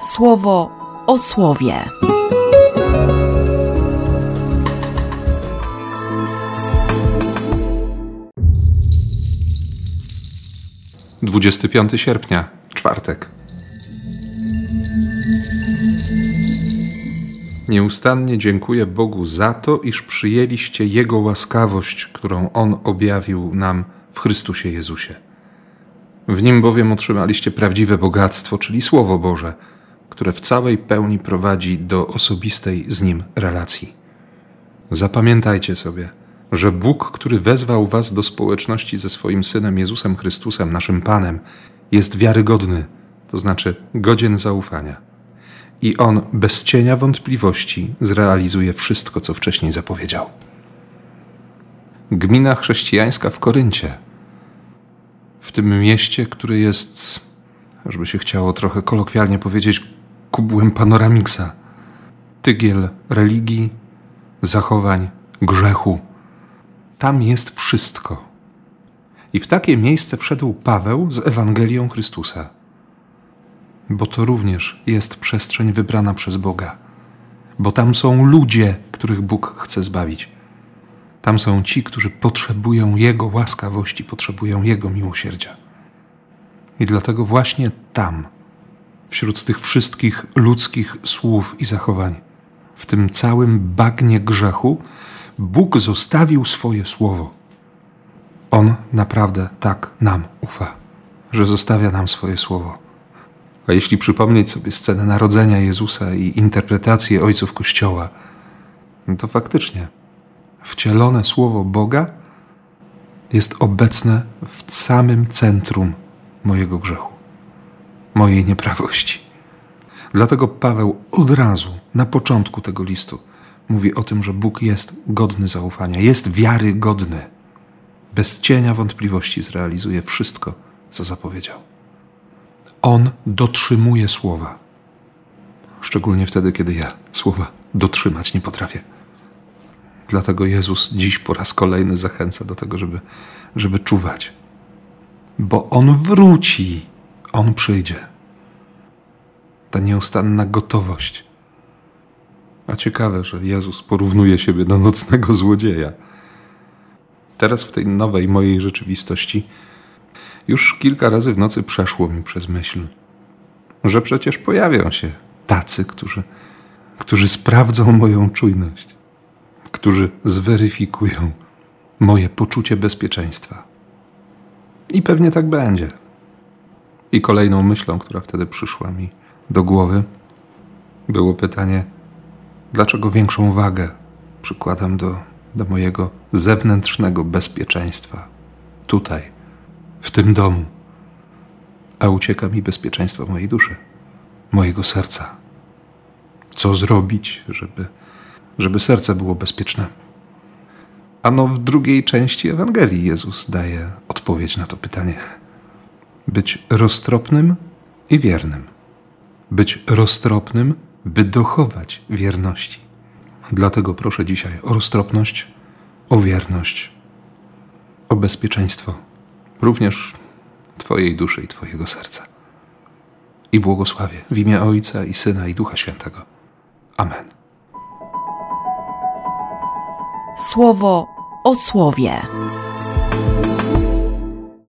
słowo o słowie. Dwudziesty piąty sierpnia, czwartek. Nieustannie dziękuję Bogu za to, iż przyjęliście Jego łaskawość, którą On objawił nam w Chrystusie Jezusie. W Nim bowiem otrzymaliście prawdziwe bogactwo, czyli Słowo Boże, które w całej pełni prowadzi do osobistej z Nim relacji. Zapamiętajcie sobie, że Bóg, który wezwał Was do społeczności ze swoim Synem Jezusem Chrystusem, naszym Panem, jest wiarygodny, to znaczy godzien zaufania i on bez cienia wątpliwości zrealizuje wszystko, co wcześniej zapowiedział. Gmina chrześcijańska w Koryncie, w tym mieście, które jest, żeby się chciało trochę kolokwialnie powiedzieć, kubłem panoramiksa, tygiel religii, zachowań, grzechu. Tam jest wszystko. I w takie miejsce wszedł Paweł z Ewangelią Chrystusa bo to również jest przestrzeń wybrana przez Boga, bo tam są ludzie, których Bóg chce zbawić. Tam są ci, którzy potrzebują Jego łaskawości, potrzebują Jego miłosierdzia. I dlatego właśnie tam, wśród tych wszystkich ludzkich słów i zachowań, w tym całym bagnie grzechu, Bóg zostawił swoje słowo. On naprawdę tak nam ufa, że zostawia nam swoje słowo. A jeśli przypomnieć sobie scenę narodzenia Jezusa i interpretację ojców Kościoła, no to faktycznie wcielone słowo Boga jest obecne w samym centrum mojego grzechu, mojej nieprawości. Dlatego Paweł od razu, na początku tego listu, mówi o tym, że Bóg jest godny zaufania, jest wiarygodny. Bez cienia wątpliwości zrealizuje wszystko, co zapowiedział. On dotrzymuje słowa. Szczególnie wtedy, kiedy ja słowa dotrzymać nie potrafię. Dlatego Jezus dziś po raz kolejny zachęca do tego, żeby, żeby czuwać. Bo On wróci, On przyjdzie. Ta nieustanna gotowość. A ciekawe, że Jezus porównuje siebie do nocnego złodzieja. Teraz w tej nowej mojej rzeczywistości już kilka razy w nocy przeszło mi przez myśl, że przecież pojawią się tacy, którzy, którzy sprawdzą moją czujność, którzy zweryfikują moje poczucie bezpieczeństwa. I pewnie tak będzie. I kolejną myślą, która wtedy przyszła mi do głowy, było pytanie, dlaczego większą wagę przykładam do, do mojego zewnętrznego bezpieczeństwa tutaj w tym domu, a ucieka mi bezpieczeństwo mojej duszy, mojego serca. Co zrobić, żeby, żeby serce było bezpieczne? Ano w drugiej części Ewangelii Jezus daje odpowiedź na to pytanie. Być roztropnym i wiernym. Być roztropnym, by dochować wierności. Dlatego proszę dzisiaj o roztropność, o wierność, o bezpieczeństwo również Twojej duszy i Twojego serca. I błogosławię w imię Ojca i Syna i Ducha Świętego. Amen. Słowo o słowie.